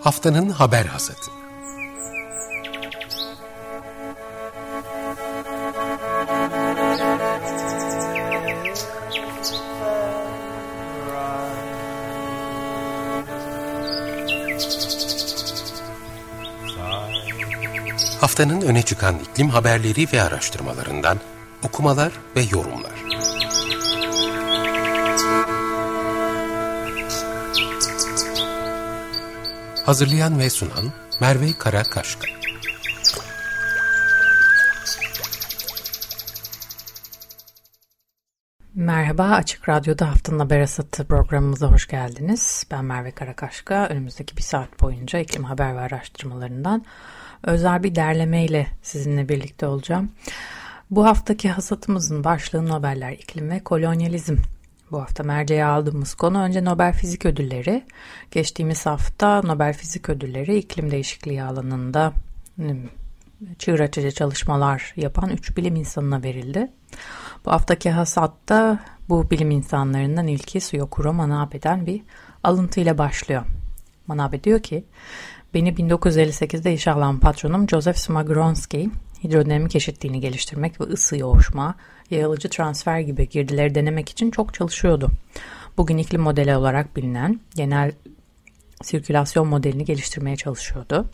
Haftanın haber hazırdı. Haftanın öne çıkan iklim haberleri ve araştırmalarından okumalar ve yorumlar. Hazırlayan ve sunan Merve Karakaşka. Merhaba, Açık Radyo'da Haftanın Haber Asatı programımıza hoş geldiniz. Ben Merve Karakaşka. Önümüzdeki bir saat boyunca iklim haber ve araştırmalarından özel bir derleme ile sizinle birlikte olacağım. Bu haftaki hasatımızın başlığı Nobeller İklim ve Kolonyalizm. Bu hafta merceğe aldığımız konu önce Nobel Fizik Ödülleri. Geçtiğimiz hafta Nobel Fizik Ödülleri iklim değişikliği alanında hmm, çığır açıcı çalışmalar yapan 3 bilim insanına verildi. Bu haftaki hasatta bu bilim insanlarından ilki Suyokuro Manabe'den bir alıntıyla başlıyor. Manabe diyor ki, beni 1958'de işe alan patronum Joseph Smagronski, hidrodinamik eşitliğini geliştirmek ve ısı yoğuşma, yayılıcı transfer gibi girdileri denemek için çok çalışıyordu. Bugün iklim modeli olarak bilinen genel sirkülasyon modelini geliştirmeye çalışıyordu.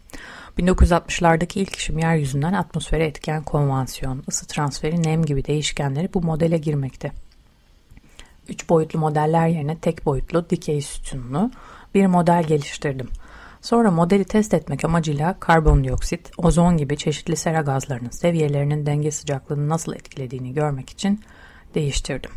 1960'lardaki ilk işim yeryüzünden atmosfere etken konvansiyon, ısı transferi, nem gibi değişkenleri bu modele girmekte. Üç boyutlu modeller yerine tek boyutlu, dikey sütunlu bir model geliştirdim. Sonra modeli test etmek amacıyla karbondioksit, ozon gibi çeşitli sera gazlarının seviyelerinin denge sıcaklığını nasıl etkilediğini görmek için değiştirdim.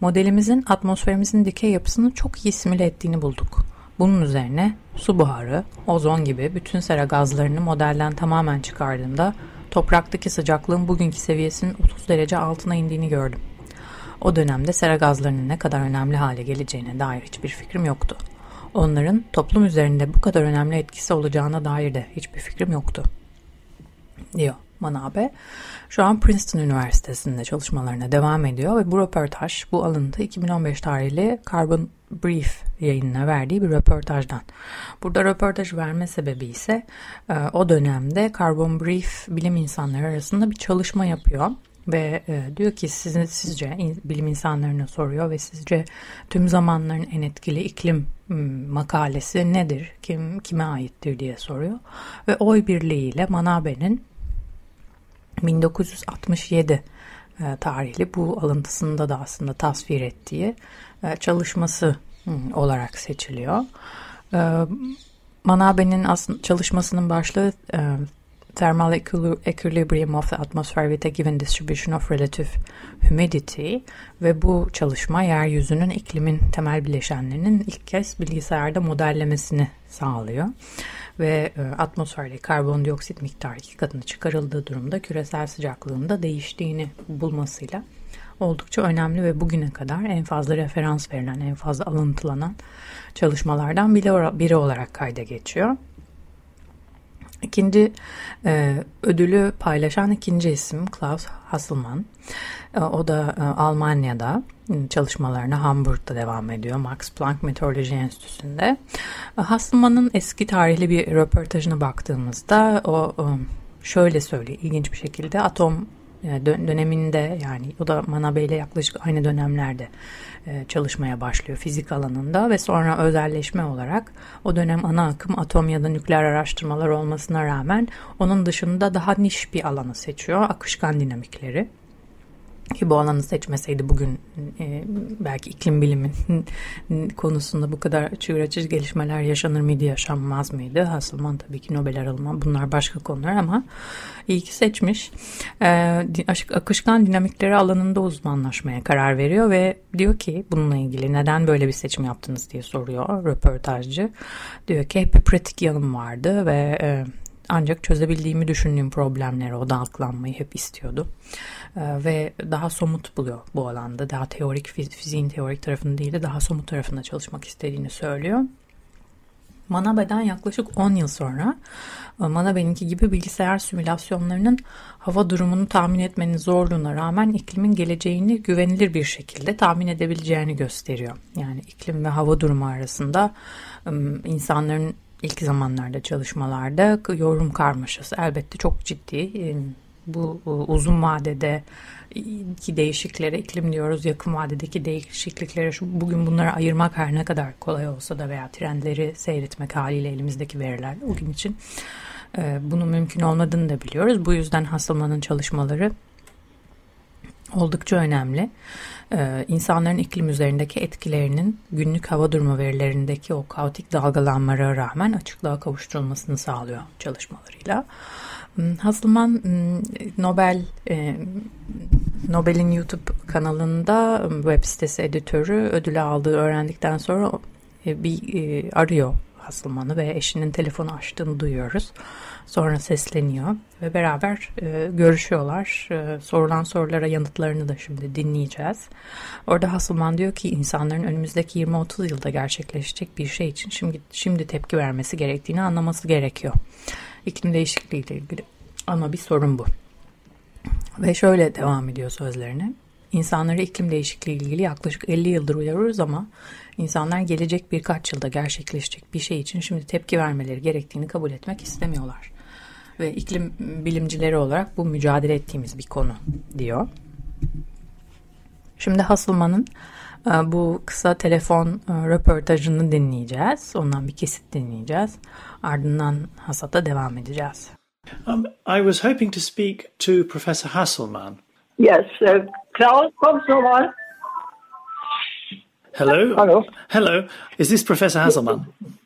Modelimizin atmosferimizin dikey yapısını çok iyi simüle ettiğini bulduk. Bunun üzerine su buharı, ozon gibi bütün sera gazlarını modelden tamamen çıkardığımda topraktaki sıcaklığın bugünkü seviyesinin 30 derece altına indiğini gördüm. O dönemde sera gazlarının ne kadar önemli hale geleceğine dair hiçbir fikrim yoktu. Onların toplum üzerinde bu kadar önemli etkisi olacağına dair de hiçbir fikrim yoktu. Diyor Manabe. Şu an Princeton Üniversitesi'nde çalışmalarına devam ediyor ve bu röportaj, bu alıntı 2015 tarihli Carbon Brief yayınına verdiği bir röportajdan. Burada röportaj verme sebebi ise e, o dönemde Carbon Brief bilim insanları arasında bir çalışma yapıyor ve e, diyor ki sizin sizce in, bilim insanlarına soruyor ve sizce tüm zamanların en etkili iklim makalesi nedir? Kim kime aittir diye soruyor. Ve oy birliğiyle Manabe'nin 1967 e, tarihli bu alıntısında da aslında tasvir ettiği e, çalışması olarak seçiliyor. E, Manabe'nin çalışmasının başlığı thermal equilibrium of the atmosphere with a given distribution of relative humidity ve bu çalışma yeryüzünün iklimin temel bileşenlerinin ilk kez bilgisayarda modellemesini sağlıyor ve e, atmosferde karbondioksit miktarı iki katına çıkarıldığı durumda küresel sıcaklığında değiştiğini bulmasıyla oldukça önemli ve bugüne kadar en fazla referans verilen, en fazla alıntılanan çalışmalardan biri olarak kayda geçiyor. İkinci e, ödülü paylaşan ikinci isim Klaus Hasselmann. E, o da e, Almanya'da çalışmalarına Hamburg'da devam ediyor. Max Planck Meteoroloji Enstitüsü'nde. E, Hasselmann'ın eski tarihli bir röportajına baktığımızda o e, şöyle söylüyor ilginç bir şekilde atom e, döneminde yani o da Manabe ile yaklaşık aynı dönemlerde e, çalışmaya başlıyor fizik alanında ve sonra özelleşme olarak o dönem ana akım atom ya da nükleer araştırmalar olmasına rağmen onun dışında daha niş bir alanı seçiyor akışkan dinamikleri ki bu alanı seçmeseydi bugün e, belki iklim bilimin konusunda bu kadar çığır açıcı gelişmeler yaşanır mıydı yaşanmaz mıydı? Hasılman tabii ki Nobel aralama bunlar başka konular ama iyi ki seçmiş. E, akışkan dinamikleri alanında uzmanlaşmaya karar veriyor ve diyor ki bununla ilgili neden böyle bir seçim yaptınız diye soruyor röportajcı. Diyor ki hep bir pratik yanım vardı ve e, ancak çözebildiğimi düşündüğüm problemlere odaklanmayı hep istiyordu. Ee, ve daha somut buluyor bu alanda. Daha teorik, fiziğin teorik tarafında değil de daha somut tarafında çalışmak istediğini söylüyor. Manabe'den yaklaşık 10 yıl sonra e, Manabe'ninki gibi bilgisayar simülasyonlarının hava durumunu tahmin etmenin zorluğuna rağmen iklimin geleceğini güvenilir bir şekilde tahmin edebileceğini gösteriyor. Yani iklim ve hava durumu arasında insanların ilk zamanlarda çalışmalarda yorum karmaşası elbette çok ciddi. Bu uzun vadede ki değişikliklere iklim diyoruz yakın vadedeki değişikliklere şu, bugün bunları ayırmak her ne kadar kolay olsa da veya trendleri seyretmek haliyle elimizdeki veriler bugün için e, bunun mümkün olmadığını da biliyoruz. Bu yüzden Hasselmann'ın çalışmaları oldukça önemli. Ee, insanların iklim üzerindeki etkilerinin günlük hava durumu verilerindeki o kaotik dalgalanmalara rağmen açıklığa kavuşturulmasını sağlıyor çalışmalarıyla. Hmm, Hasselman hmm, Nobel e, Nobel'in YouTube kanalında hmm, web sitesi editörü ödülü aldığı öğrendikten sonra e, bir e, arıyor Hasselman'ı ve eşinin telefonu açtığını duyuyoruz. Sonra sesleniyor ve beraber e, görüşüyorlar. E, sorulan sorulara yanıtlarını da şimdi dinleyeceğiz. Orada Hasselman diyor ki insanların önümüzdeki 20-30 yılda gerçekleşecek bir şey için şimdi, şimdi tepki vermesi gerektiğini anlaması gerekiyor. İklim değişikliği ile ilgili. Ama bir sorun bu. Ve şöyle devam ediyor sözlerine. İnsanları iklim değişikliği ile ilgili yaklaşık 50 yıldır uyarıyoruz ama insanlar gelecek birkaç yılda gerçekleşecek bir şey için şimdi tepki vermeleri gerektiğini kabul etmek istemiyorlar ve iklim bilimcileri olarak bu mücadele ettiğimiz bir konu diyor. Şimdi Hasselman'ın e, bu kısa telefon e, röportajını dinleyeceğiz. Ondan bir kesit dinleyeceğiz. Ardından Hasat'a devam edeceğiz. Um, I was hoping to speak to Professor Hasselman. Yes, uh, Klaus, someone. Hello. Hello. Hello. Is this Professor Hasselman?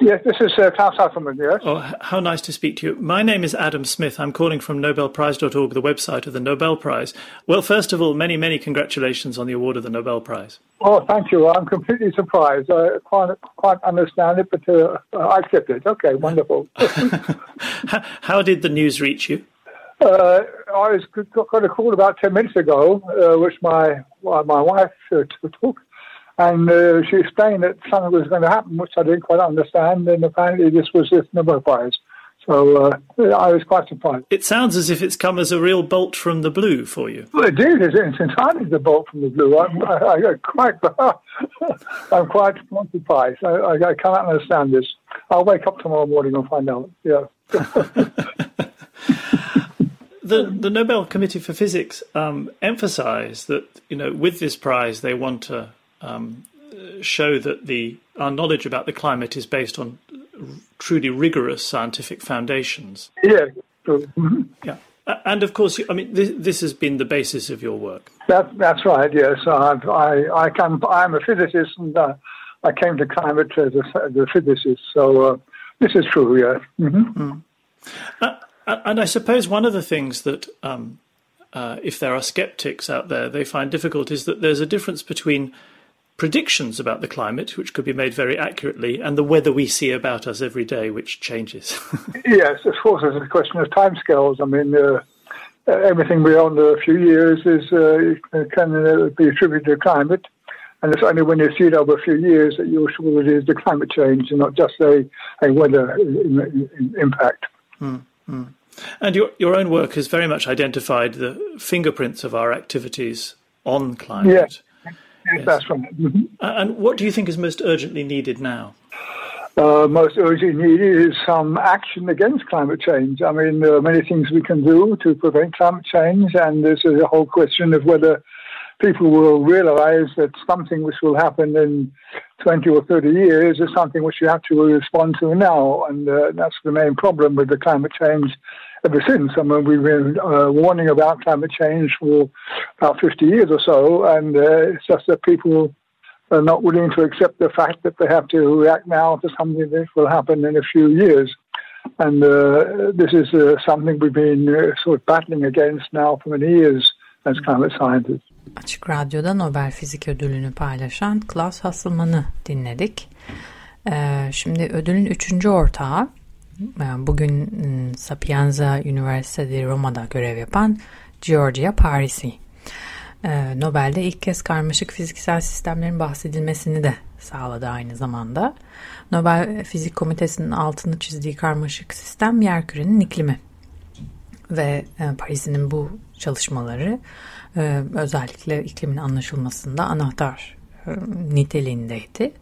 Yes, this is uh, Klaus Hasselman, yes. Oh, how nice to speak to you. My name is Adam Smith. I'm calling from NobelPrize.org, the website of the Nobel Prize. Well, first of all, many, many congratulations on the award of the Nobel Prize. Oh, thank you. I'm completely surprised. I can't quite understand it, but uh, I accept it. Okay, wonderful. how, how, did the news reach you? Uh, I was got a call about 10 minutes ago, uh, which my, my wife uh, took and uh, she explained that something was going to happen, which I didn't quite understand. And apparently, this was this Nobel Prize. So uh, I was quite surprised. It sounds as if it's come as a real bolt from the blue for you. Well, it did. It's entirely the bolt from the blue. I'm, I, I quite, I'm quite surprised. I, I, I cannot understand this. I'll wake up tomorrow morning and find out. Yeah. the the Nobel Committee for Physics um, emphasised that you know with this prize they want to um, show that the our knowledge about the climate is based on truly rigorous scientific foundations. Yeah. Mm-hmm. Yeah. And of course, I mean, this, this, has been the basis of your work. That, that's right. Yes, I've, I, I can. I'm a physicist, and uh, I came to climate as a, as a physicist. So uh, this is true. Yeah. Mm-hmm. Mm. Uh, and I suppose one of the things that, um, uh, if there are skeptics out there, they find difficult is that there's a difference between predictions about the climate, which could be made very accurately, and the weather we see about us every day, which changes. yes, of course, it's a question of timescales. I mean, uh, everything beyond a few years is uh, can uh, be attributed to climate. And it's only when you see it over a few years that you're sure it is the climate change and not just a, a weather impact. Mm-hmm. And your, your own work has very much identified the fingerprints of our activities on climate. Yeah. Yes, that's right. Mm-hmm. And what do you think is most urgently needed now? Uh, most urgently needed is some action against climate change. I mean, there are many things we can do to prevent climate change, and there's a whole question of whether people will realize that something which will happen in 20 or 30 years is something which you have to respond to now. And uh, that's the main problem with the climate change ever since. I mean, we've been uh, warning about climate change for about 50 years or so, and uh, it's just that people are not willing to accept the fact that they have to react now to something that will happen in a few years. And uh, this is uh, something we've been uh, sort of battling against now for many years as climate scientists. Açık Radyo'da Nobel Fizik Ödülünü paylaşan Klaus Hasselmann'ı dinledik. Ee, şimdi ödülün üçüncü ortağı bugün ıı, Sapienza Üniversitesi Roma'da görev yapan Giorgia Parisi. Ee, Nobel'de ilk kez karmaşık fiziksel sistemlerin bahsedilmesini de sağladı aynı zamanda. Nobel Fizik Komitesi'nin altını çizdiği karmaşık sistem yerkürenin iklimi. Ve e, Paris'in bu çalışmaları e, özellikle iklimin anlaşılmasında anahtar niteliğindeydi.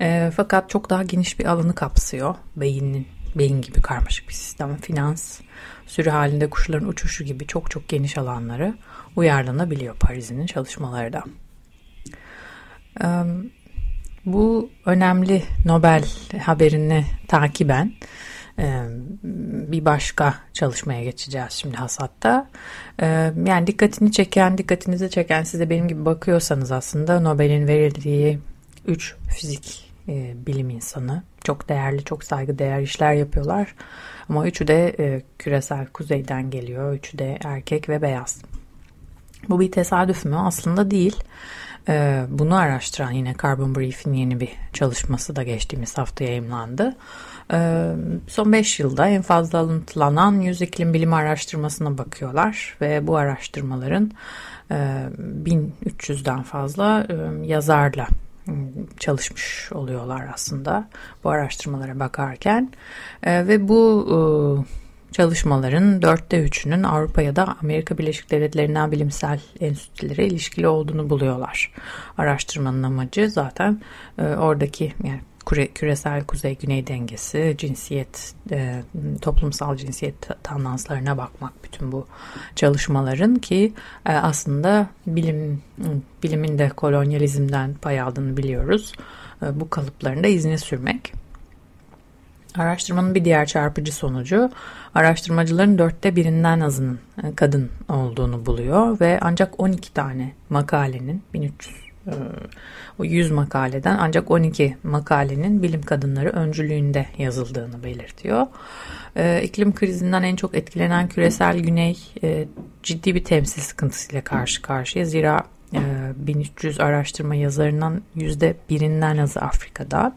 E, fakat çok daha geniş bir alanı kapsıyor. Beynin beyin gibi karmaşık bir sistem, finans, sürü halinde kuşların uçuşu gibi çok çok geniş alanları uyarlanabiliyor Paris'in çalışmaları da. Bu önemli Nobel haberini takiben bir başka çalışmaya geçeceğiz şimdi hasatta. Yani dikkatini çeken, dikkatinizi çeken siz de benim gibi bakıyorsanız aslında Nobel'in verildiği 3 fizik bilim insanı çok değerli, çok saygıdeğer işler yapıyorlar. Ama üçü de küresel kuzeyden geliyor. Üçü de erkek ve beyaz. Bu bir tesadüf mü? Aslında değil. Bunu araştıran yine Carbon Brief'in yeni bir çalışması da geçtiğimiz hafta yayımlandı. Son 5 yılda en fazla alıntılanan 100 iklim bilimi araştırmasına bakıyorlar ve bu araştırmaların 1300'den fazla yazarla çalışmış oluyorlar aslında bu araştırmalara bakarken ve bu çalışmaların dörtte üçünün Avrupa ya da Amerika Birleşik Devletleri'nden bilimsel enstitülere ilişkili olduğunu buluyorlar. Araştırmanın amacı zaten oradaki yani küresel kuzey-güney dengesi, cinsiyet, e, toplumsal cinsiyet tandanslarına bakmak bütün bu çalışmaların ki e, aslında bilim bilimin de kolonyalizmden pay aldığını biliyoruz. E, bu kalıpların da izini sürmek. Araştırmanın bir diğer çarpıcı sonucu araştırmacıların dörtte birinden azının e, kadın olduğunu buluyor ve ancak 12 tane makalenin 1300 e, o 100 makaleden ancak 12 makalenin bilim kadınları öncülüğünde yazıldığını belirtiyor. E, iklim krizinden en çok etkilenen küresel güney ciddi bir temsil sıkıntısıyla karşı karşıya. Zira 1300 araştırma yazarından yüzde birinden azı Afrika'dan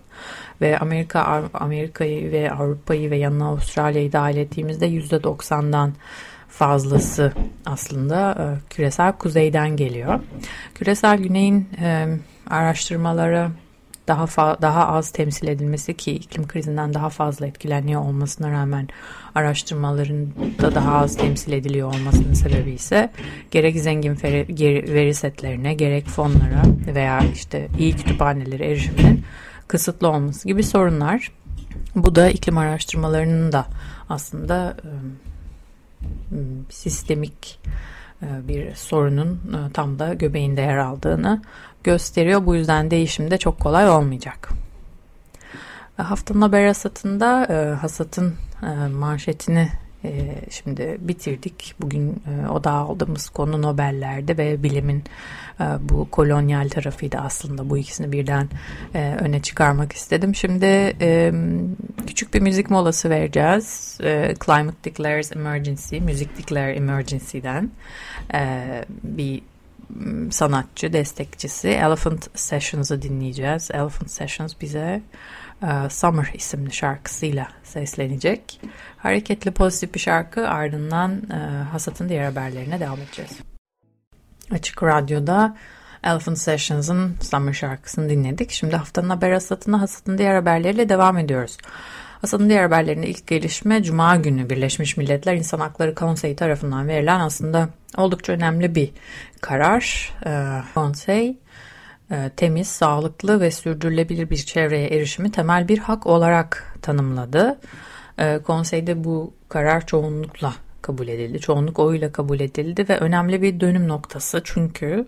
ve Amerika Amerika'yı ve Avrupa'yı ve yanına Avustralya'yı dahil ettiğimizde yüzde 90'dan fazlası aslında e, küresel kuzeyden geliyor. Küresel güneyin e, araştırmaları daha daha az temsil edilmesi ki iklim krizinden daha fazla etkileniyor olmasına rağmen araştırmaların da daha az temsil ediliyor olmasının sebebi ise gerek zengin veri setlerine gerek fonlara veya işte iyi kütüphanelere erişiminin kısıtlı olması gibi sorunlar. Bu da iklim araştırmalarının da aslında sistemik bir sorunun tam da göbeğinde yer aldığını gösteriyor. Bu yüzden değişim de çok kolay olmayacak. Haftanın haber hasatında hasatın manşetini e, şimdi bitirdik. Bugün e, aldığımız konu Nobel'lerde ve bilimin e, bu kolonyal tarafıydı aslında. Bu ikisini birden e, öne çıkarmak istedim. Şimdi e, küçük bir müzik molası vereceğiz. Climate Declares Emergency, Music Declare Emergency'den bir sanatçı, destekçisi Elephant Sessions'ı dinleyeceğiz. Elephant Sessions bize Summer isimli şarkısıyla seslenecek. Hareketli pozitif bir şarkı ardından e, Hasat'ın diğer haberlerine devam edeceğiz. Açık Radyo'da Elephant Sessions'ın Summer şarkısını dinledik. Şimdi haftanın haber Hasat'ına Hasat'ın diğer haberleriyle devam ediyoruz. Hasat'ın diğer haberlerinde ilk gelişme Cuma günü Birleşmiş Milletler İnsan Hakları Konseyi tarafından verilen aslında oldukça önemli bir karar. E, konsey temiz, sağlıklı ve sürdürülebilir bir çevreye erişimi temel bir hak olarak tanımladı. E, konseyde bu karar çoğunlukla kabul edildi. Çoğunluk oyuyla kabul edildi ve önemli bir dönüm noktası çünkü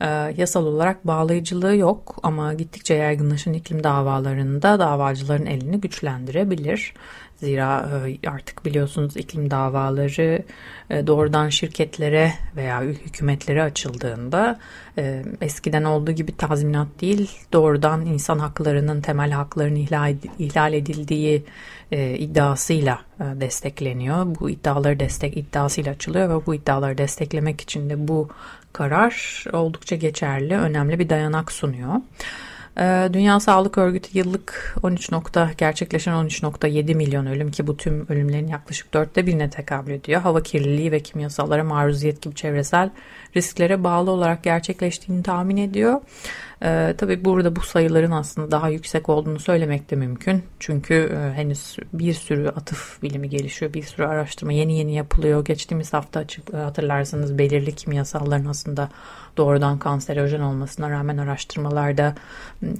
e, yasal olarak bağlayıcılığı yok ama gittikçe yaygınlaşan iklim davalarında davacıların elini güçlendirebilir. Zira e, artık biliyorsunuz iklim davaları e, doğrudan şirketlere veya hükümetlere açıldığında e, eskiden olduğu gibi tazminat değil doğrudan insan haklarının temel haklarının ihlal edildiği iddiasıyla destekleniyor. Bu iddiaları destek iddiasıyla açılıyor ve bu iddiaları desteklemek için de bu karar oldukça geçerli, önemli bir dayanak sunuyor. Ee, Dünya Sağlık Örgütü yıllık 13 nokta gerçekleşen 13.7 milyon ölüm ki bu tüm ölümlerin yaklaşık dörtte birine tekabül ediyor. Hava kirliliği ve kimyasallara maruziyet gibi çevresel risklere bağlı olarak gerçekleştiğini tahmin ediyor. E, tabii burada bu sayıların aslında daha yüksek olduğunu söylemek de mümkün. Çünkü e, henüz bir sürü atıf bilimi gelişiyor, bir sürü araştırma yeni yeni yapılıyor. Geçtiğimiz hafta açık, e, hatırlarsanız belirli kimyasalların aslında doğrudan kanserojen olmasına rağmen araştırmalarda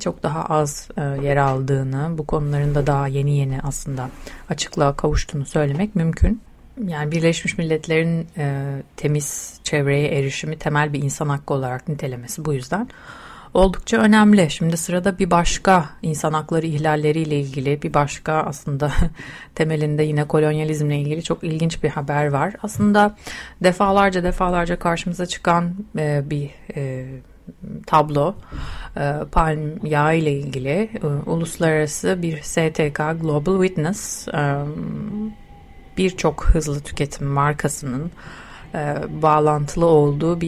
çok daha az e, yer aldığını, bu konuların da daha yeni yeni aslında açıklığa kavuştuğunu söylemek mümkün. Yani Birleşmiş Milletler'in e, temiz çevreye erişimi temel bir insan hakkı olarak nitelemesi bu yüzden oldukça önemli. Şimdi sırada bir başka insan hakları ihlalleriyle ilgili bir başka aslında temelinde yine kolonyalizmle ilgili çok ilginç bir haber var. Aslında defalarca defalarca karşımıza çıkan e, bir e, tablo e, palm yağı ile ilgili e, uluslararası bir STK Global Witness e, birçok hızlı tüketim markasının bağlantılı olduğu bir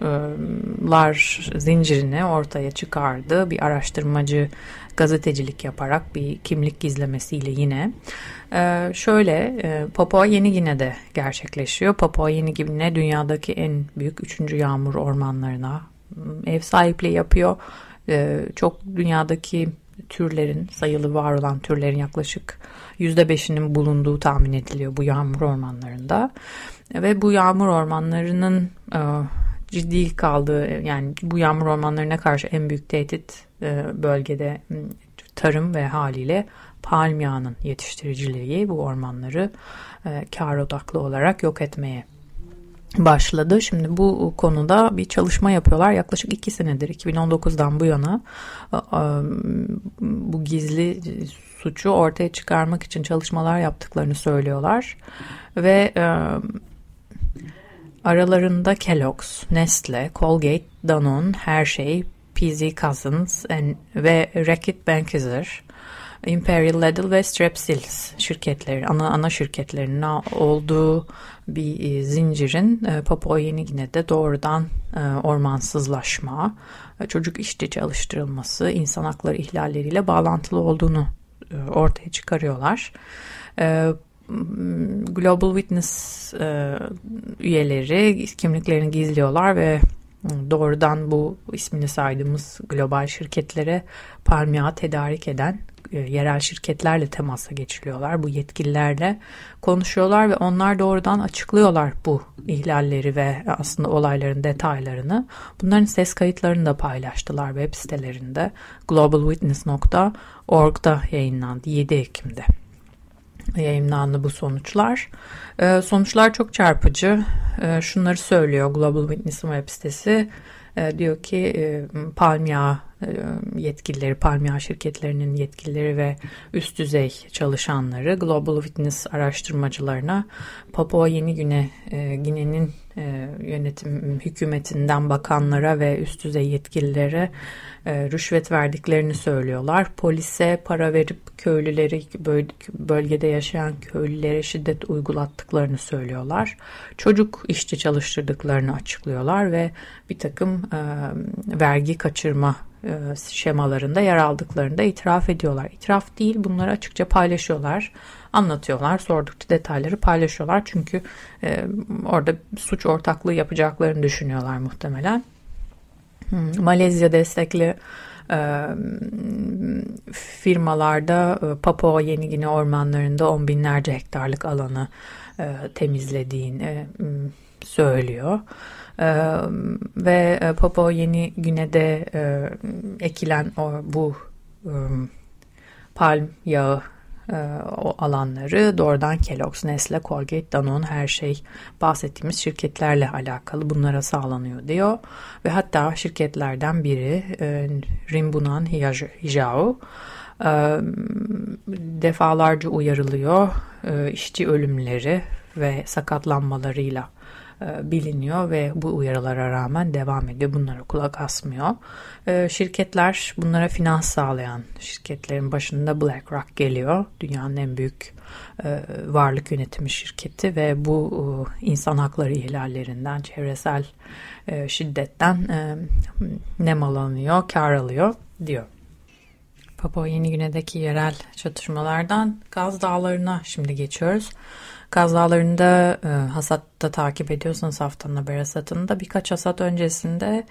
suçlar zincirini ortaya çıkardı. Bir araştırmacı gazetecilik yaparak bir kimlik gizlemesiyle yine. Şöyle e, Papua Yeni Gine'de gerçekleşiyor. Papua Yeni Gine dünyadaki en büyük üçüncü yağmur ormanlarına ev sahipliği yapıyor. Çok dünyadaki türlerin sayılı var olan türlerin yaklaşık %5'inin bulunduğu tahmin ediliyor bu yağmur ormanlarında. Ve bu yağmur ormanlarının ciddi kaldığı yani bu yağmur ormanlarına karşı en büyük tehdit e, bölgede tarım ve haliyle palm yağının yetiştiriciliği bu ormanları e, kar odaklı olarak yok etmeye başladı. Şimdi bu konuda bir çalışma yapıyorlar. Yaklaşık iki senedir 2019'dan bu yana bu gizli suçu ortaya çıkarmak için çalışmalar yaptıklarını söylüyorlar. Ve aralarında Kellogg's, Nestle, Colgate, Danone, Hershey, PZ Cousins ve Reckitt Benckiser Imperial Ladle ve Strepsils şirketleri, ana ana şirketlerinin olduğu bir e, zincirin e, Papua Yeni Gine'de doğrudan e, ormansızlaşma, çocuk işçi çalıştırılması, insan hakları ihlalleriyle bağlantılı olduğunu ortaya çıkarıyorlar. Global Witness üyeleri kimliklerini gizliyorlar ve doğrudan bu ismini saydığımız global şirketlere palmiye tedarik eden e, yerel şirketlerle temasa geçiliyorlar. Bu yetkililerle konuşuyorlar ve onlar doğrudan açıklıyorlar bu ihlalleri ve aslında olayların detaylarını. Bunların ses kayıtlarını da paylaştılar web sitelerinde. globalwitness.org'da yayınlandı 7 Ekim'de yayınlandı bu sonuçlar. Ee, sonuçlar çok çarpıcı. Ee, şunları söylüyor Global Witness'ın web sitesi. Ee, diyor ki e, palm yağı yetkilileri, palmiye şirketlerinin yetkilileri ve üst düzey çalışanları Global Witness araştırmacılarına Papua Yeni Güne e, Gine'nin e, yönetim hükümetinden bakanlara ve üst düzey yetkililere rüşvet verdiklerini söylüyorlar. Polise para verip köylüleri bölgede yaşayan köylülere şiddet uygulattıklarını söylüyorlar. Çocuk işçi çalıştırdıklarını açıklıyorlar ve bir takım vergi kaçırma e, şemalarında yer aldıklarını itiraf ediyorlar. İtiraf değil bunları açıkça paylaşıyorlar, anlatıyorlar, sordukça detayları paylaşıyorlar. Çünkü e, orada suç ortaklığı yapacaklarını düşünüyorlar muhtemelen. Hmm, Malezya destekli e, firmalarda e, Papua Yeni Gine ormanlarında on binlerce hektarlık alanı e, temizlediğini e, söylüyor. Ve e, Papua Yeni Güne'de e, ekilen o, bu e, palm yağı e, o alanları doğrudan Kellogg's, Nestle, Colgate, Danone her şey bahsettiğimiz şirketlerle alakalı bunlara sağlanıyor diyor. Ve hatta şirketlerden biri e, Rimbunan Hijao e, defalarca uyarılıyor e, işçi ölümleri ve sakatlanmalarıyla biliniyor ve bu uyarılara rağmen devam ediyor. Bunlara kulak asmıyor. E, şirketler bunlara finans sağlayan şirketlerin başında BlackRock geliyor. Dünyanın en büyük e, varlık yönetimi şirketi ve bu insan hakları ihlallerinden, çevresel şiddetten nemalanıyor, kar alıyor diyor. Papua Yeni Güne'deki yerel çatışmalardan Gaz Dağları'na şimdi geçiyoruz. Kaz Dağları'nda e, hasatta takip ediyorsanız haftanın haber hasatında birkaç hasat öncesinde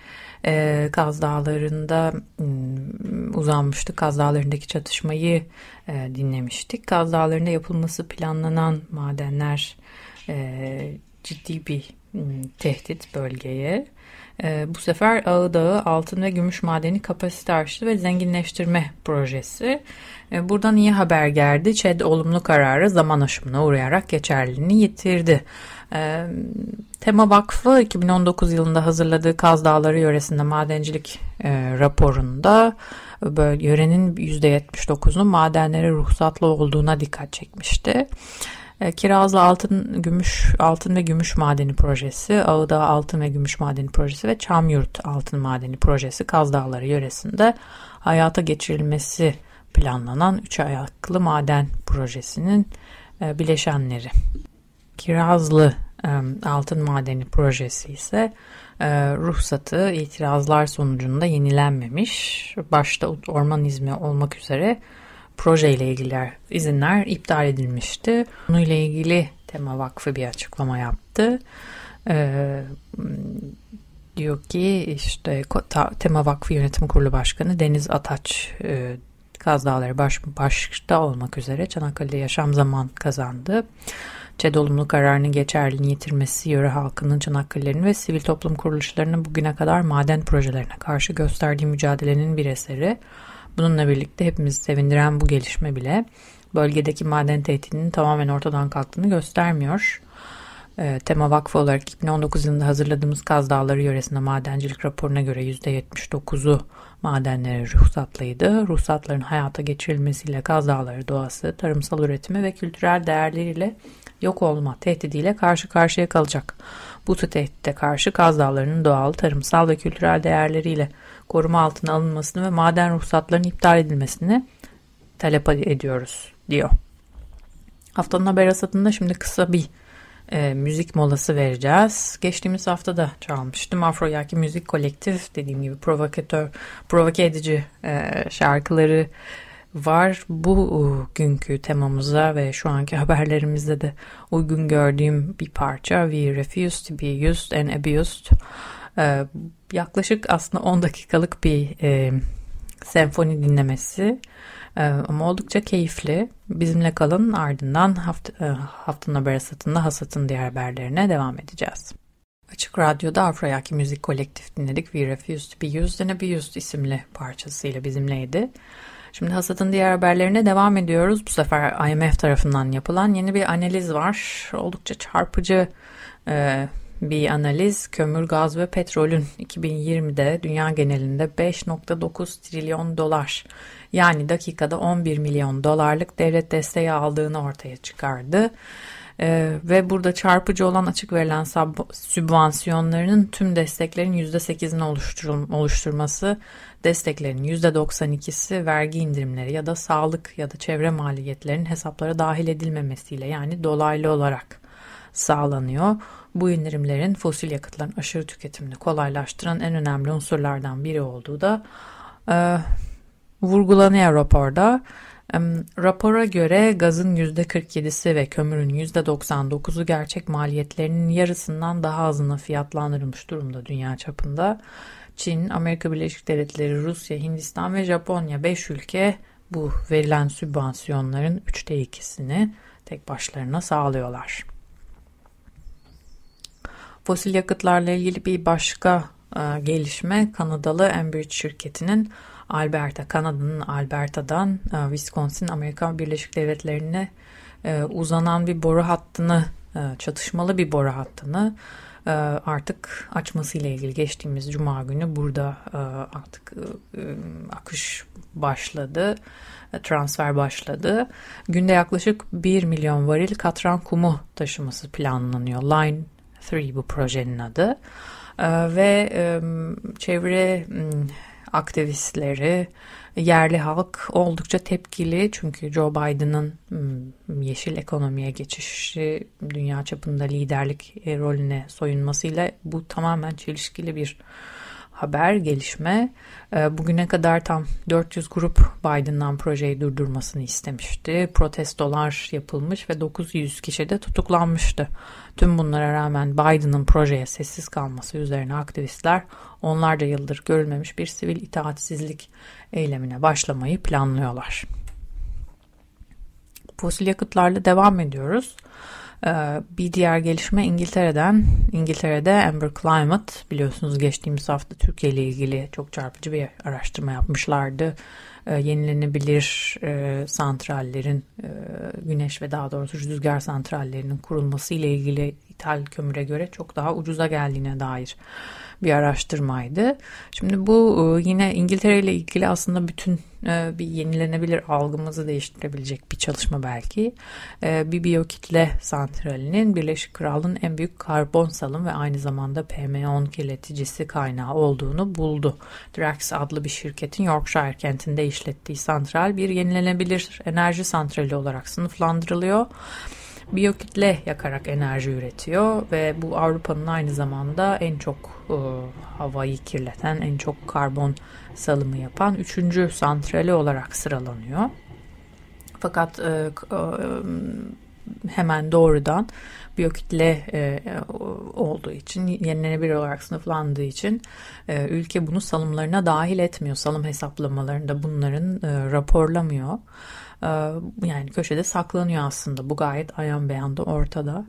e, Kaz Dağları'nda e, uzanmıştık. Kaz Dağları'ndaki çatışmayı e, dinlemiştik. Kaz Dağları'nda yapılması planlanan madenler e, ciddi bir tehdit bölgeye. E, bu sefer Ağı Dağı altın ve gümüş madeni kapasite arşivi ve zenginleştirme projesi. E, buradan iyi haber geldi. ÇED olumlu kararı zaman aşımına uğrayarak geçerliliğini yitirdi. E, Tema Vakfı 2019 yılında hazırladığı Kaz Dağları yöresinde madencilik e, raporunda böyle yörenin %79'unun madenlere ruhsatlı olduğuna dikkat çekmişti. E, Kirazlı Altın Gümüş Altın ve Gümüş Madeni Projesi, Ağıdağ Altın ve Gümüş Madeni Projesi ve Çamyurt Altın Madeni Projesi Kaz Dağları yöresinde hayata geçirilmesi planlanan üç ayaklı maden projesinin e, bileşenleri. Kirazlı e, Altın Madeni Projesi ise ruhsatı itirazlar sonucunda yenilenmemiş. Başta orman izmi olmak üzere projeyle ilgili izinler iptal edilmişti. Bununla ilgili Tema Vakfı bir açıklama yaptı. Ee, diyor ki işte Tema Vakfı Yönetim Kurulu Başkanı Deniz Ataç e, Kaz Dağları baş, başta olmak üzere Çanakkale'de yaşam zaman kazandı. ÇED olumlu kararının geçerliliğini yitirmesi yöre halkının Çanakkale'nin ve sivil toplum kuruluşlarının bugüne kadar maden projelerine karşı gösterdiği mücadelenin bir eseri. Bununla birlikte hepimizi sevindiren bu gelişme bile bölgedeki maden tehdidinin tamamen ortadan kalktığını göstermiyor. E, Tema Vakfı olarak 2019 yılında hazırladığımız Kaz Dağları yöresinde madencilik raporuna göre %79'u madenlere ruhsatlıydı. Ruhsatların hayata geçirilmesiyle Kaz Dağları doğası, tarımsal üretimi ve kültürel değerleriyle yok olma tehdidiyle karşı karşıya kalacak. Bu tehdide karşı Kaz Dağları'nın doğal, tarımsal ve kültürel değerleriyle koruma altına alınmasını ve maden ruhsatlarının iptal edilmesini talep ediyoruz diyor. Haftanın haber hasatında şimdi kısa bir e, müzik molası vereceğiz. Geçtiğimiz hafta da çalmıştım. Afroyaki Müzik Kolektif dediğim gibi provokatör, provoke edici e, şarkıları var. Bu günkü temamıza ve şu anki haberlerimizde de uygun gördüğüm bir parça. We refuse to be used and abused. Ee, yaklaşık aslında 10 dakikalık bir e, senfoni dinlemesi ee, ama oldukça keyifli. Bizimle kalın ardından hafta, e, haftanın haber hasatında hasatın diğer haberlerine devam edeceğiz. Açık Radyo'da Afroyaki Müzik Kolektif dinledik. We Refuse to Be Used and Abused isimli parçasıyla bizimleydi. Şimdi hasatın diğer haberlerine devam ediyoruz. Bu sefer IMF tarafından yapılan yeni bir analiz var. Oldukça çarpıcı e, bir analiz kömür, gaz ve petrolün 2020'de dünya genelinde 5.9 trilyon dolar yani dakikada 11 milyon dolarlık devlet desteği aldığını ortaya çıkardı. Ee, ve burada çarpıcı olan açık verilen sübvansiyonlarının tüm desteklerin %8'ini oluşturması, desteklerin %92'si vergi indirimleri ya da sağlık ya da çevre maliyetlerinin hesaplara dahil edilmemesiyle yani dolaylı olarak sağlanıyor. Bu indirimlerin fosil yakıtların aşırı tüketimini kolaylaştıran en önemli unsurlardan biri olduğu da e, vurgulanıyor raporda. Rapora göre gazın %47'si ve kömürün %99'u gerçek maliyetlerinin yarısından daha azına fiyatlandırılmış durumda dünya çapında. Çin, Amerika Birleşik Devletleri, Rusya, Hindistan ve Japonya 5 ülke bu verilen sübvansiyonların üçte ikisini tek başlarına sağlıyorlar. Fosil yakıtlarla ilgili bir başka e, gelişme Kanadalı Enbridge şirketinin Alberta, Kanada'nın Alberta'dan e, Wisconsin, Amerika Birleşik Devletleri'ne e, uzanan bir boru hattını, e, çatışmalı bir boru hattını artık açmasıyla ilgili geçtiğimiz Cuma günü burada artık akış başladı, transfer başladı. Günde yaklaşık 1 milyon varil katran kumu taşıması planlanıyor. Line 3 bu projenin adı. Ve çevre aktivistleri, yerli halk oldukça tepkili. Çünkü Joe Biden'ın yeşil ekonomiye geçişi, dünya çapında liderlik e, rolüne soyunmasıyla bu tamamen çelişkili bir haber, gelişme. E, bugüne kadar tam 400 grup Biden'dan projeyi durdurmasını istemişti. Protestolar yapılmış ve 900 kişi de tutuklanmıştı. Tüm bunlara rağmen Biden'ın projeye sessiz kalması üzerine aktivistler onlarca yıldır görülmemiş bir sivil itaatsizlik eylemine başlamayı planlıyorlar. Fosil yakıtlarla devam ediyoruz. Ee, bir diğer gelişme İngiltere'den. İngiltere'de Amber Climate biliyorsunuz geçtiğimiz hafta Türkiye ile ilgili çok çarpıcı bir araştırma yapmışlardı. Ee, yenilenebilir e, santrallerin e, güneş ve daha doğrusu rüzgar santrallerinin kurulması ile ilgili ithal kömüre göre çok daha ucuza geldiğine dair bir araştırmaydı. Şimdi bu e, yine İngiltere ile ilgili aslında bütün e, bir yenilenebilir algımızı değiştirebilecek bir çalışma belki. E, bir biyokitle santralinin Birleşik Krallığın en büyük karbon salım ve aynı zamanda PM10 kirleticisi kaynağı olduğunu buldu. Drax adlı bir şirketin Yorkshire kentinde işlettiği santral bir yenilenebilir enerji santrali olarak sınıflandırılıyor biyokütle yakarak enerji üretiyor ve bu Avrupa'nın aynı zamanda en çok e, havayı kirleten, en çok karbon salımı yapan üçüncü santrali olarak sıralanıyor. Fakat e, e, hemen doğrudan biyokütle e, olduğu için yenilenebilir olarak sınıflandığı için e, ülke bunu salımlarına dahil etmiyor. Salım hesaplamalarında bunların e, raporlamıyor. Ee, yani köşede saklanıyor aslında. Bu gayet ayan beyanda ortada.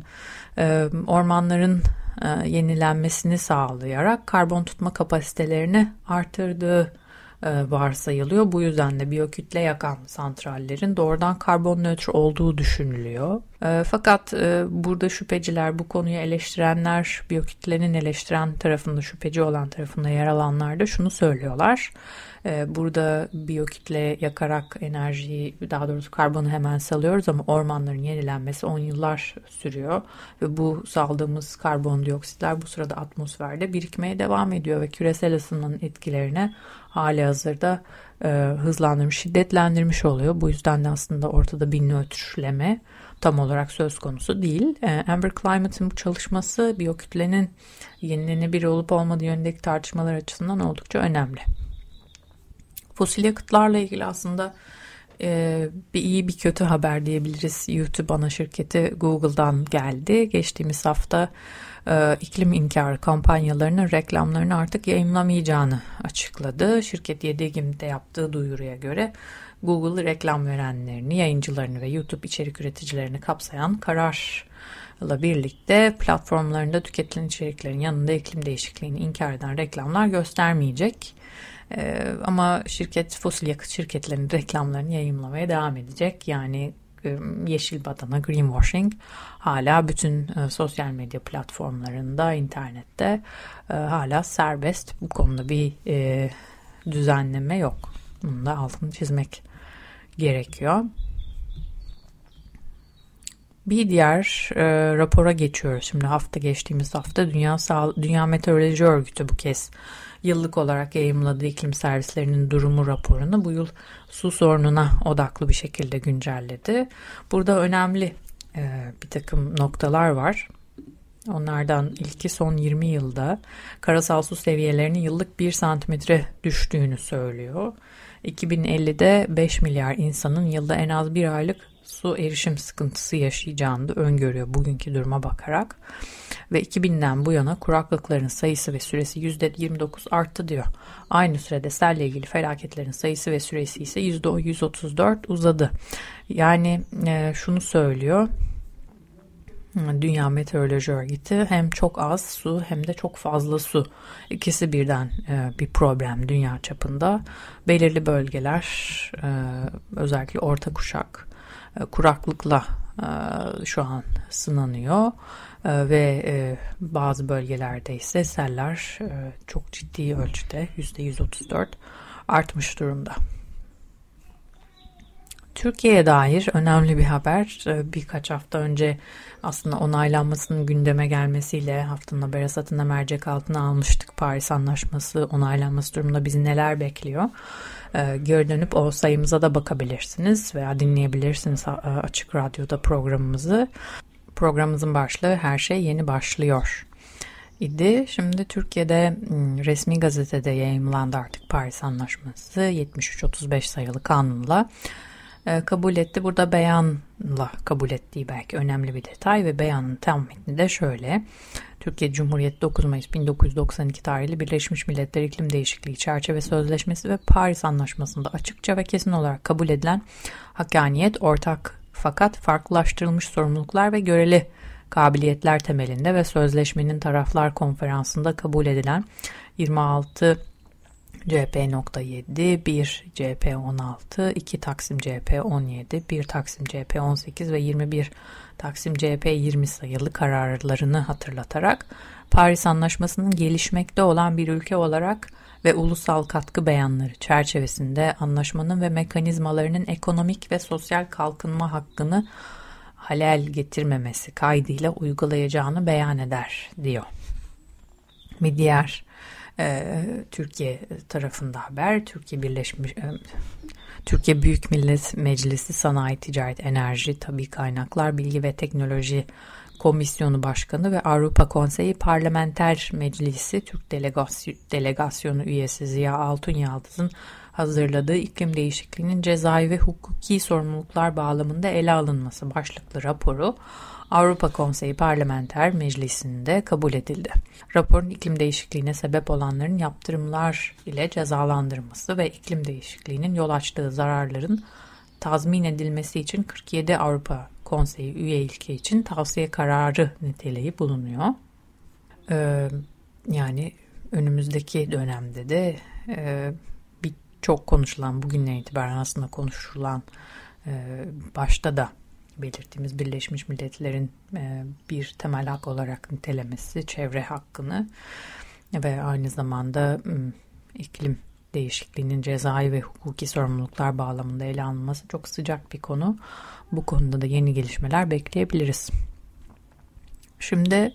Ee, ormanların e, yenilenmesini sağlayarak karbon tutma kapasitelerini artırdığı e, varsayılıyor. Bu yüzden de biyokütle yakan santrallerin doğrudan karbon nötr olduğu düşünülüyor. E, fakat burada şüpheciler, bu konuyu eleştirenler, biyokütlenin eleştiren tarafında, şüpheci olan tarafında yer alanlar da şunu söylüyorlar. Ee, burada biyokütle yakarak enerjiyi daha doğrusu karbonu hemen salıyoruz ama ormanların yenilenmesi 10 yıllar sürüyor. Ve bu saldığımız karbondioksitler bu sırada atmosferde birikmeye devam ediyor ve küresel ısınmanın etkilerine hali hazırda e, hızlandırmış, şiddetlendirmiş oluyor. Bu yüzden de aslında ortada bir nötrleme tam olarak söz konusu değil. E, Amber Climate'ın bu çalışması biyokütlenin yenilenebilir olup olmadığı yönündeki tartışmalar açısından oldukça önemli. Fosil yakıtlarla ilgili aslında e, bir iyi bir kötü haber diyebiliriz. YouTube ana şirketi Google'dan geldi. Geçtiğimiz hafta e, iklim inkarı kampanyalarının reklamlarını artık yayınlamayacağını açıkladı. Şirket 7 Ekim'de yaptığı duyuruya göre Google reklam verenlerini, yayıncılarını ve YouTube içerik üreticilerini kapsayan kararla birlikte platformlarında tüketilen içeriklerin yanında iklim değişikliğini inkar eden reklamlar göstermeyecek. Ee, ama şirket fosil yakıt şirketlerinin reklamlarını yayınlamaya devam edecek. Yani e, yeşil badana greenwashing hala bütün e, sosyal medya platformlarında, internette e, hala serbest. Bu konuda bir e, düzenleme yok. Bunu da altını çizmek gerekiyor. Bir diğer e, rapora geçiyoruz. Şimdi hafta geçtiğimiz hafta Dünya Sağ Dünya Meteoroloji Örgütü bu kez yıllık olarak yayımladığı iklim servislerinin durumu raporunu bu yıl su sorununa odaklı bir şekilde güncelledi. Burada önemli e, bir takım noktalar var. Onlardan ilki son 20 yılda karasal su seviyelerinin yıllık 1 santimetre düştüğünü söylüyor. 2050'de 5 milyar insanın yılda en az bir aylık su erişim sıkıntısı yaşayacağını da öngörüyor bugünkü duruma bakarak. Ve 2000'den bu yana kuraklıkların sayısı ve süresi %29 arttı diyor. Aynı sürede selle ilgili felaketlerin sayısı ve süresi ise %134 uzadı. Yani e, şunu söylüyor. Dünya Meteoroloji Örgütü hem çok az su hem de çok fazla su ikisi birden e, bir problem dünya çapında. Belirli bölgeler e, özellikle orta kuşak kuraklıkla e, şu an sınanıyor e, ve bazı bölgelerde ise seller çok ciddi ölçüde %134 artmış durumda. Türkiye'ye dair önemli bir haber. Birkaç hafta önce aslında onaylanmasının gündeme gelmesiyle haftanın haber hasatında mercek altına almıştık. Paris Anlaşması onaylanması durumunda bizi neler bekliyor? E, o sayımıza da bakabilirsiniz veya dinleyebilirsiniz e, Açık Radyo'da programımızı. Programımızın başlığı Her Şey Yeni Başlıyor. idi. Şimdi Türkiye'de resmi gazetede yayımlandı artık Paris Anlaşması 73-35 sayılı kanunla e, kabul etti. Burada beyanla kabul ettiği belki önemli bir detay ve beyanın tam metni de şöyle. Türkiye Cumhuriyeti 9 Mayıs 1992 tarihli Birleşmiş Milletler İklim Değişikliği Çerçeve Sözleşmesi ve Paris Anlaşması'nda açıkça ve kesin olarak kabul edilen hakkaniyet, ortak fakat farklılaştırılmış sorumluluklar ve göreli kabiliyetler temelinde ve sözleşmenin taraflar konferansında kabul edilen 26 CP.7, 1 CP16, 2 Taksim CP17, 1 Taksim CP18 ve 21 Taksim CP20 sayılı kararlarını hatırlatarak Paris Anlaşması'nın gelişmekte olan bir ülke olarak ve ulusal katkı beyanları çerçevesinde anlaşmanın ve mekanizmalarının ekonomik ve sosyal kalkınma hakkını halel getirmemesi kaydıyla uygulayacağını beyan eder diyor. Bir diğer e, Türkiye tarafında haber Türkiye Birleşmiş e, Türkiye Büyük Millet Meclisi Sanayi Ticaret Enerji Tabi Kaynaklar Bilgi ve Teknoloji Komisyonu Başkanı ve Avrupa Konseyi Parlamenter Meclisi Türk Delegasyonu üyesi Ziya Altun Yaldız'ın hazırladığı iklim değişikliğinin cezai ve hukuki sorumluluklar bağlamında ele alınması başlıklı raporu Avrupa Konseyi Parlamenter Meclisi'nde kabul edildi. Raporun iklim değişikliğine sebep olanların yaptırımlar ile cezalandırması ve iklim değişikliğinin yol açtığı zararların tazmin edilmesi için 47 Avrupa Konseyi üye ülke için tavsiye kararı niteliği bulunuyor. Ee, yani önümüzdeki dönemde de e, bir çok konuşulan bugünden itibaren aslında konuşulan e, başta da belirttiğimiz Birleşmiş Milletler'in e, bir temel hak olarak nitelemesi çevre hakkını ve aynı zamanda iklim değişikliğinin cezai ve hukuki sorumluluklar bağlamında ele alınması çok sıcak bir konu. Bu konuda da yeni gelişmeler bekleyebiliriz. Şimdi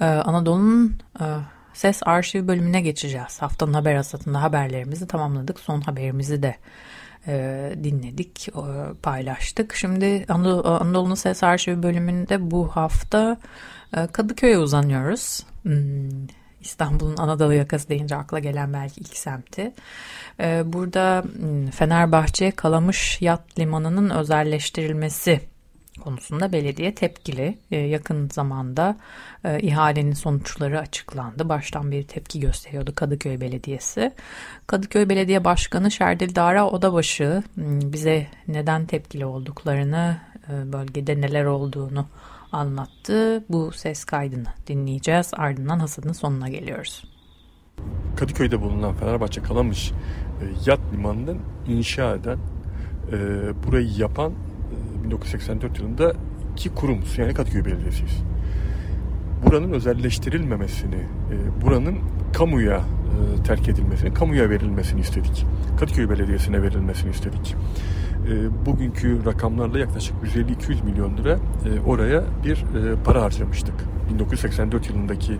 e, Anadolu'nun e, ses arşiv bölümüne geçeceğiz. Haftanın haber asatında haberlerimizi tamamladık. Son haberimizi de e, dinledik, paylaştık. Şimdi Anadolu, Anadolu'nun ses arşivi bölümünde bu hafta Kadıköy'e uzanıyoruz. Hmm, İstanbul'un Anadolu yakası deyince akla gelen belki ilk semti. Ee, burada hmm, Fenerbahçe Kalamış Yat Limanı'nın özelleştirilmesi konusunda belediye tepkili. Ee, yakın zamanda e, ihalenin sonuçları açıklandı. Baştan bir tepki gösteriyordu Kadıköy Belediyesi. Kadıköy Belediye Başkanı Şerdil Dara Odabaşı hmm, bize neden tepkili olduklarını, e, bölgede neler olduğunu anlattı. Bu ses kaydını dinleyeceğiz. Ardından hasadın sonuna geliyoruz. Kadıköy'de bulunan Fenerbahçe Kalamış e, yat limanının inşa eden, e, burayı yapan e, 1984 yılında iki kurumuz yani Kadıköy Belediyesi'yiz. Buranın özelleştirilmemesini, e, buranın kamuya e, terk edilmesini, kamuya verilmesini istedik. Kadıköy Belediyesi'ne verilmesini istedik. E, bugünkü rakamlarla yaklaşık 150-200 milyon lira e, oraya bir e, para harcamıştık. 1984 yılındaki e,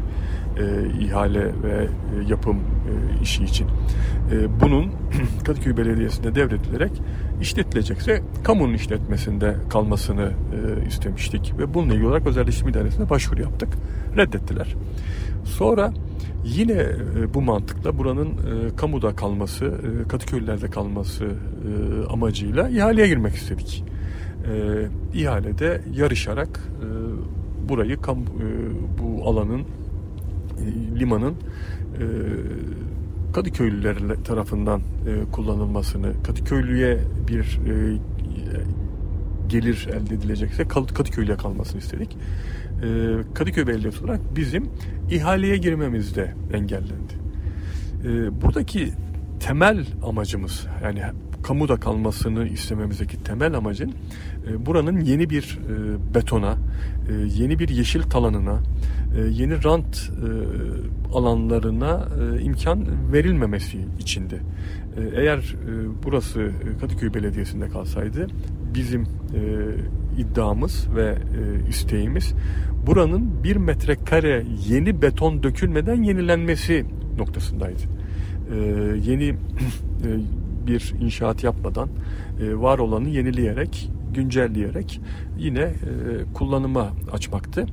ihale ve yapım işi için. Bunun Kadıköy Belediyesi'ne devredilerek işletilecekse kamunun işletmesinde kalmasını istemiştik ve bununla ilgili olarak özelleştirme idaresine başvuru yaptık. Reddettiler. Sonra Yine e, bu mantıkla buranın e, kamuda kalması, e, Kadıköylülerde kalması amacıyla ihaleye girmek istedik. İhalede yarışarak burayı bu alanın limanın Kadıköylüler tarafından kullanılmasını, Kadıköylüye bir gelir elde edilecekse Kadıköy'le kalmasını istedik. Ee, Kadıköy Belediyesi olarak bizim ihaleye girmemizde engellendi. Ee, buradaki temel amacımız yani kamuda kalmasını istememizdeki temel amacın e, buranın yeni bir e, betona, e, yeni bir yeşil talanına, yeni rant alanlarına imkan verilmemesi içindi. Eğer burası Kadıköy Belediyesi'nde kalsaydı bizim iddiamız ve e, isteğimiz buranın bir metrekare yeni beton dökülmeden yenilenmesi noktasındaydı. E, yeni e, bir inşaat yapmadan e, var olanı yenileyerek güncelleyerek yine e, kullanıma açmaktı.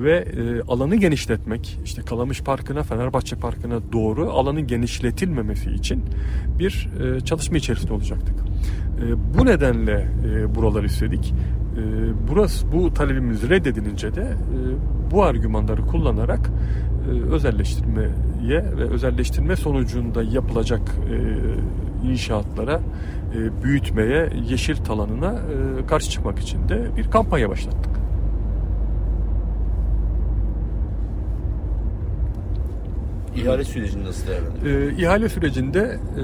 ve e, alanı genişletmek, işte Kalamış Parkı'na, Fenerbahçe Parkı'na doğru alanın genişletilmemesi için bir e, çalışma içerisinde olacaktık. E, bu nedenle e, buraları istedik. E, burası bu talebimiz reddedilince de e, bu argümanları kullanarak e, özelleştirmeye ve özelleştirme sonucunda yapılacak e, inşaatlara, e, büyütmeye, yeşil talanına e, karşı çıkmak için de bir kampanya başlattık. İhale sürecini nasıl değerlendiriyorsunuz? E, ihale sürecinde e,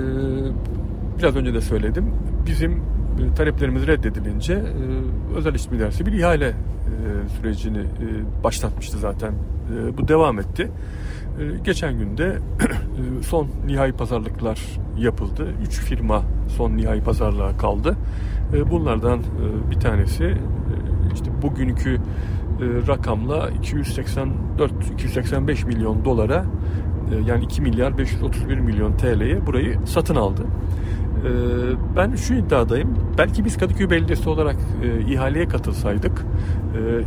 biraz önce de söyledim. Bizim e, taleplerimiz reddedilince e, özel iş dersi bir ihale e, sürecini başlatmıştı zaten. Bu devam etti. E, geçen günde son nihai pazarlıklar yapıldı. Üç firma son nihai pazarlığa kaldı. Bunlardan bir tanesi işte bugünkü rakamla 284-285 milyon dolara yani 2 milyar 531 milyon TL'ye burayı satın aldı. E, ben şu iddiadayım. Belki biz Kadıköy Belediyesi olarak e, ihaleye katılsaydık,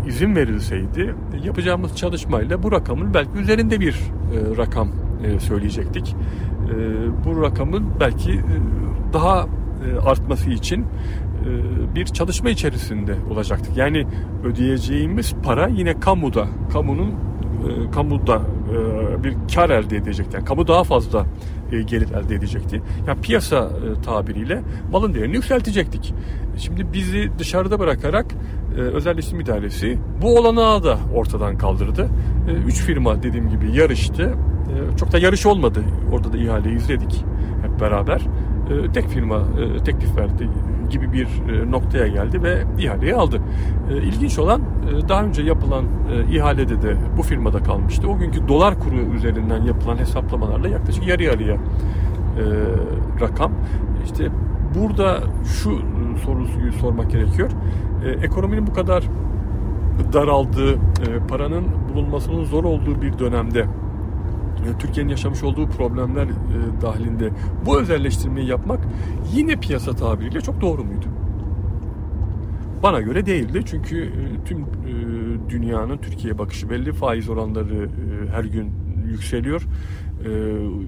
izin verilseydi yapacağımız çalışmayla bu rakamın belki üzerinde bir rakam söyleyecektik. Bu rakamın belki daha artması için bir çalışma içerisinde olacaktık. Yani ödeyeceğimiz para yine kamuda, kamunun e, kamuda e, bir kar elde edecekti. Yani kamu daha fazla e, gelir elde edecekti. Yani piyasa e, tabiriyle malın değerini yükseltecektik. Şimdi bizi dışarıda bırakarak e, özelleştirme idaresi bu olanağı da ortadan kaldırdı. E, üç firma dediğim gibi yarıştı. E, çok da yarış olmadı. Orada da ihaleyi izledik hep beraber. E, tek firma e, teklif verdi gibi bir e, noktaya geldi ve ihaleyi aldı. İlginç olan daha önce yapılan ihalede de bu firmada kalmıştı. O günkü dolar kuru üzerinden yapılan hesaplamalarla yaklaşık yarı yarıya rakam. İşte burada şu soruyu sormak gerekiyor. Ekonominin bu kadar daraldığı, paranın bulunmasının zor olduğu bir dönemde Türkiye'nin yaşamış olduğu problemler e, dahilinde bu özelleştirmeyi yapmak yine piyasa tabiriyle çok doğru muydu? Bana göre değildi çünkü e, tüm e, dünyanın Türkiye'ye bakışı belli. Faiz oranları e, her gün yükseliyor.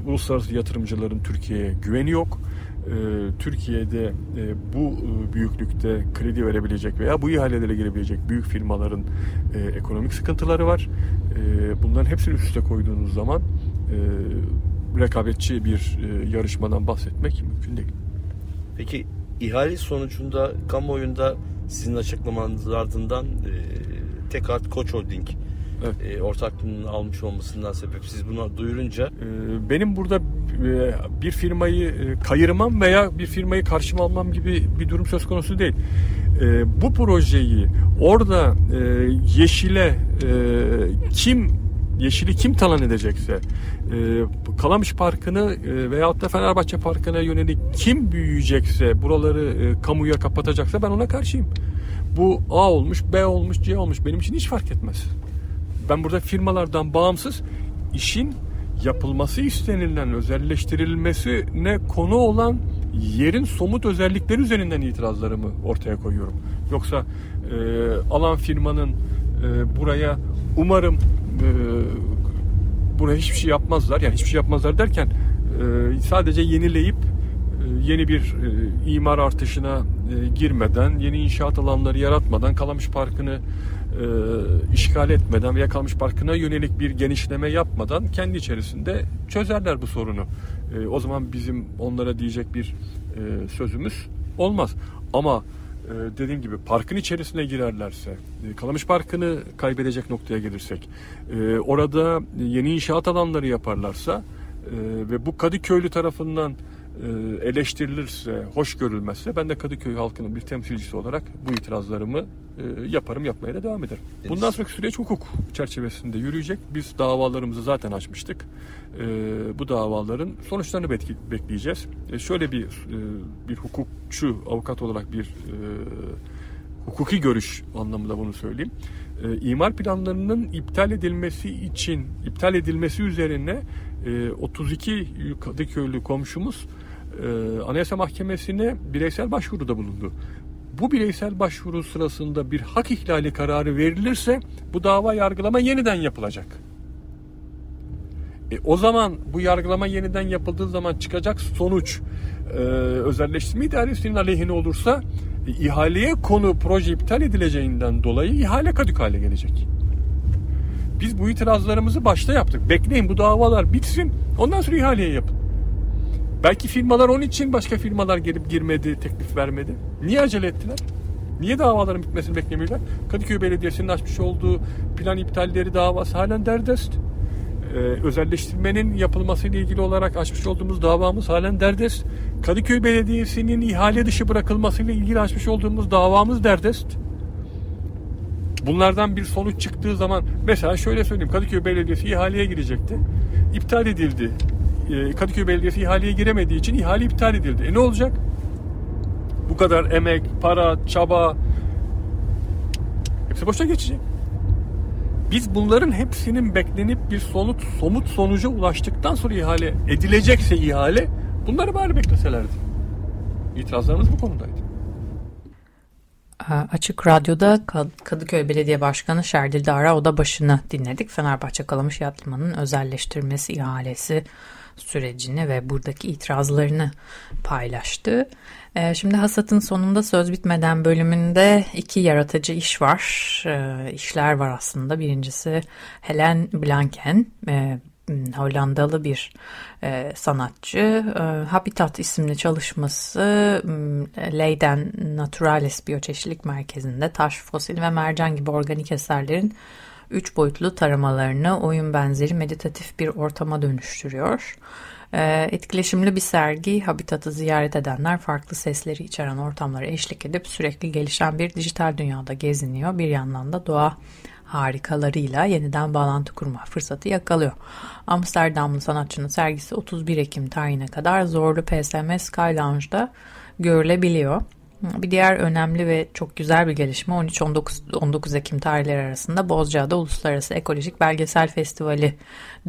Uluslararası yatırımcıların Türkiye'ye güveni yok. Türkiye'de bu büyüklükte kredi verebilecek veya bu ihalelere girebilecek büyük firmaların ekonomik sıkıntıları var. Bunların hepsini üst üste koyduğunuz zaman e, rekabetçi bir e, yarışmadan bahsetmek mümkün değil. Peki ihale sonucunda kamuoyunda sizin açıklamanız ardından e, Tekart Koç Holding evet. e, ortaklığının almış olmasından sebep siz bunu duyurunca e, benim burada e, bir firmayı e, kayırmam veya bir firmayı karşıma almam gibi bir durum söz konusu değil. E, bu projeyi orada e, yeşile e, kim yeşili kim talan edecekse e, Kalamış Parkı'nı e, veyahut da Fenerbahçe Parkı'na yönelik kim büyüyecekse buraları e, kamuya kapatacaksa ben ona karşıyım. Bu A olmuş, B olmuş, C olmuş benim için hiç fark etmez. Ben burada firmalardan bağımsız işin yapılması istenilen özelleştirilmesine konu olan yerin somut özellikleri üzerinden itirazlarımı ortaya koyuyorum. Yoksa e, alan firmanın e, buraya umarım e, buraya hiçbir şey yapmazlar. Yani hiçbir şey yapmazlar derken e, sadece yenileyip e, yeni bir e, imar artışına e, girmeden, yeni inşaat alanları yaratmadan, Kalamış Parkı'nı e, işgal etmeden veya Kalamış Parkı'na yönelik bir genişleme yapmadan kendi içerisinde çözerler bu sorunu. E, o zaman bizim onlara diyecek bir e, sözümüz olmaz. Ama dediğim gibi parkın içerisine girerlerse, e, Kalamış Parkı'nı kaybedecek noktaya gelirsek, e, orada yeni inşaat alanları yaparlarsa ve bu Kadıköylü tarafından eleştirilirse, hoş görülmezse ben de Kadıköy halkının bir temsilcisi olarak bu itirazlarımı yaparım, yapmaya da devam ederim. Bundan sonraki süreç hukuk çerçevesinde yürüyecek. Biz davalarımızı zaten açmıştık. Bu davaların sonuçlarını bekleyeceğiz. Şöyle bir bir hukukçu, avukat olarak bir hukuki görüş anlamında bunu söyleyeyim. İmar planlarının iptal edilmesi için, iptal edilmesi üzerine 32 Kadıköylü komşumuz Anayasa Mahkemesi'ne bireysel başvuruda bulundu. bu bireysel başvuru sırasında bir hak ihlali kararı verilirse bu dava yargılama yeniden yapılacak. E, o zaman bu yargılama yeniden yapıldığı zaman çıkacak sonuç e, özelleştirme idaresinin aleyhine olursa e, ihaleye konu proje iptal edileceğinden dolayı ihale kadük hale gelecek. Biz bu itirazlarımızı başta yaptık. Bekleyin bu davalar bitsin. Ondan sonra ihaleye yapın. Belki firmalar onun için başka firmalar gelip girmedi, teklif vermedi. Niye acele ettiler? Niye davaların bitmesini beklemiyorlar? Kadıköy Belediyesi'nin açmış olduğu plan iptalleri davası halen derdest. Ee, özelleştirmenin yapılması ile ilgili olarak açmış olduğumuz davamız halen derdest. Kadıköy Belediyesi'nin ihale dışı bırakılması ile ilgili açmış olduğumuz davamız derdest. Bunlardan bir sonuç çıktığı zaman mesela şöyle söyleyeyim Kadıköy Belediyesi ihaleye girecekti. İptal edildi. Ee, Kadıköy Belediyesi ihaleye giremediği için ihale iptal edildi. E ne olacak? Bu kadar emek, para, çaba hepsi boşa geçecek. Biz bunların hepsinin beklenip bir sonuç, somut sonuca ulaştıktan sonra ihale edilecekse ihale bunları bari bekleselerdi. İtirazlarımız bu konudaydı. Açık Radyo'da Kadıköy Belediye Başkanı Şerdil Dara Oda başını dinledik. Fenerbahçe Kalamış Yat Limanı'nın özelleştirmesi ihalesi sürecini ve buradaki itirazlarını paylaştı. Ee, şimdi hasatın sonunda söz bitmeden bölümünde iki yaratıcı iş var. Ee, işler var aslında. Birincisi Helen Blanken, e, Hollandalı bir e, sanatçı. E, Habitat isimli çalışması Leiden Naturalis Biyoçeşitlik Merkezi'nde taş, fosil ve mercan gibi organik eserlerin üç boyutlu taramalarını oyun benzeri meditatif bir ortama dönüştürüyor. Ee, etkileşimli bir sergi, habitatı ziyaret edenler farklı sesleri içeren ortamlara eşlik edip sürekli gelişen bir dijital dünyada geziniyor. Bir yandan da doğa harikalarıyla yeniden bağlantı kurma fırsatı yakalıyor. Amsterdamlı sanatçının sergisi 31 Ekim tarihine kadar Zorlu PSM Sky Lounge'da görülebiliyor. Bir diğer önemli ve çok güzel bir gelişme 13-19 Ekim tarihleri arasında Bozcaada Uluslararası Ekolojik Belgesel Festivali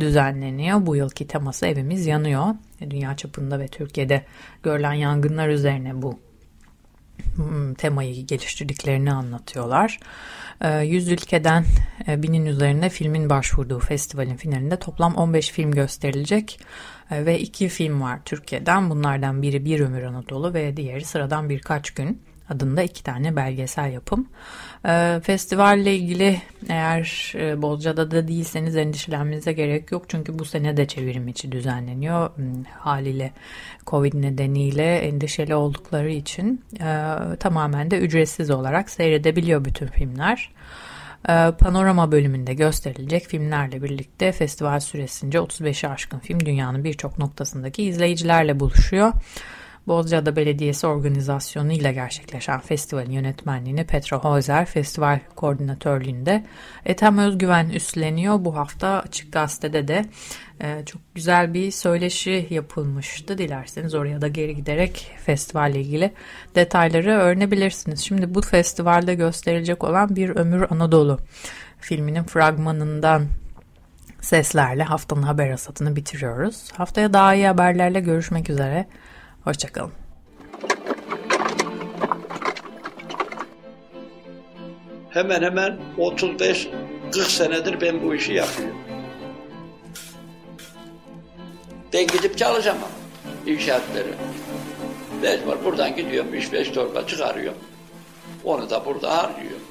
düzenleniyor. Bu yılki teması Evimiz Yanıyor. Dünya çapında ve Türkiye'de görülen yangınlar üzerine bu hmm, temayı geliştirdiklerini anlatıyorlar. 100 ee, ülkeden e, binin üzerinde filmin başvurduğu festivalin finalinde toplam 15 film gösterilecek. Ee, ve iki film var Türkiye'den. Bunlardan biri Bir Ömür Anadolu ve diğeri Sıradan Birkaç Gün adında iki tane belgesel yapım. E, festivalle ilgili eğer e, Bozca'da da değilseniz endişelenmenize gerek yok. Çünkü bu sene de çevirim içi düzenleniyor. Hmm, haliyle Covid nedeniyle endişeli oldukları için e, tamamen de ücretsiz olarak seyredebiliyor bütün filmler. Ee, panorama bölümünde gösterilecek filmlerle birlikte festival süresince 35'i aşkın film dünyanın birçok noktasındaki izleyicilerle buluşuyor. Bozcaada Belediyesi organizasyonu ile gerçekleşen festivalin yönetmenliğini Petra Hozer festival koordinatörlüğünde Ethem Özgüven üstleniyor. Bu hafta Açık Gazete'de de e, çok güzel bir söyleşi yapılmıştı. Dilerseniz oraya da geri giderek festivalle ilgili detayları öğrenebilirsiniz. Şimdi bu festivalde gösterilecek olan Bir Ömür Anadolu filminin fragmanından seslerle haftanın haber asatını bitiriyoruz. Haftaya daha iyi haberlerle görüşmek üzere. Hoşçakalın. Hemen hemen 35-40 senedir ben bu işi yapıyorum. Ben gidip çalışamam inşaatları. Mecbur buradan gidiyorum 3-5 torba çıkarıyorum. Onu da burada harcıyorum.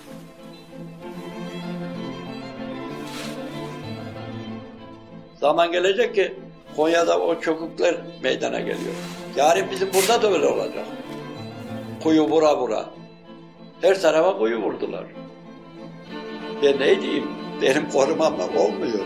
Zaman gelecek ki Konya'da o çokuklar meydana geliyor. Yarın bizim burada da öyle olacak. Kuyu bura bura. Her tarafa kuyu vurdular. Ben ne diyeyim? Benim korumamla olmuyor.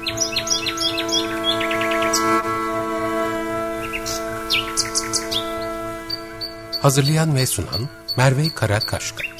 Hazırlayan ve sunan Merve Karakaşka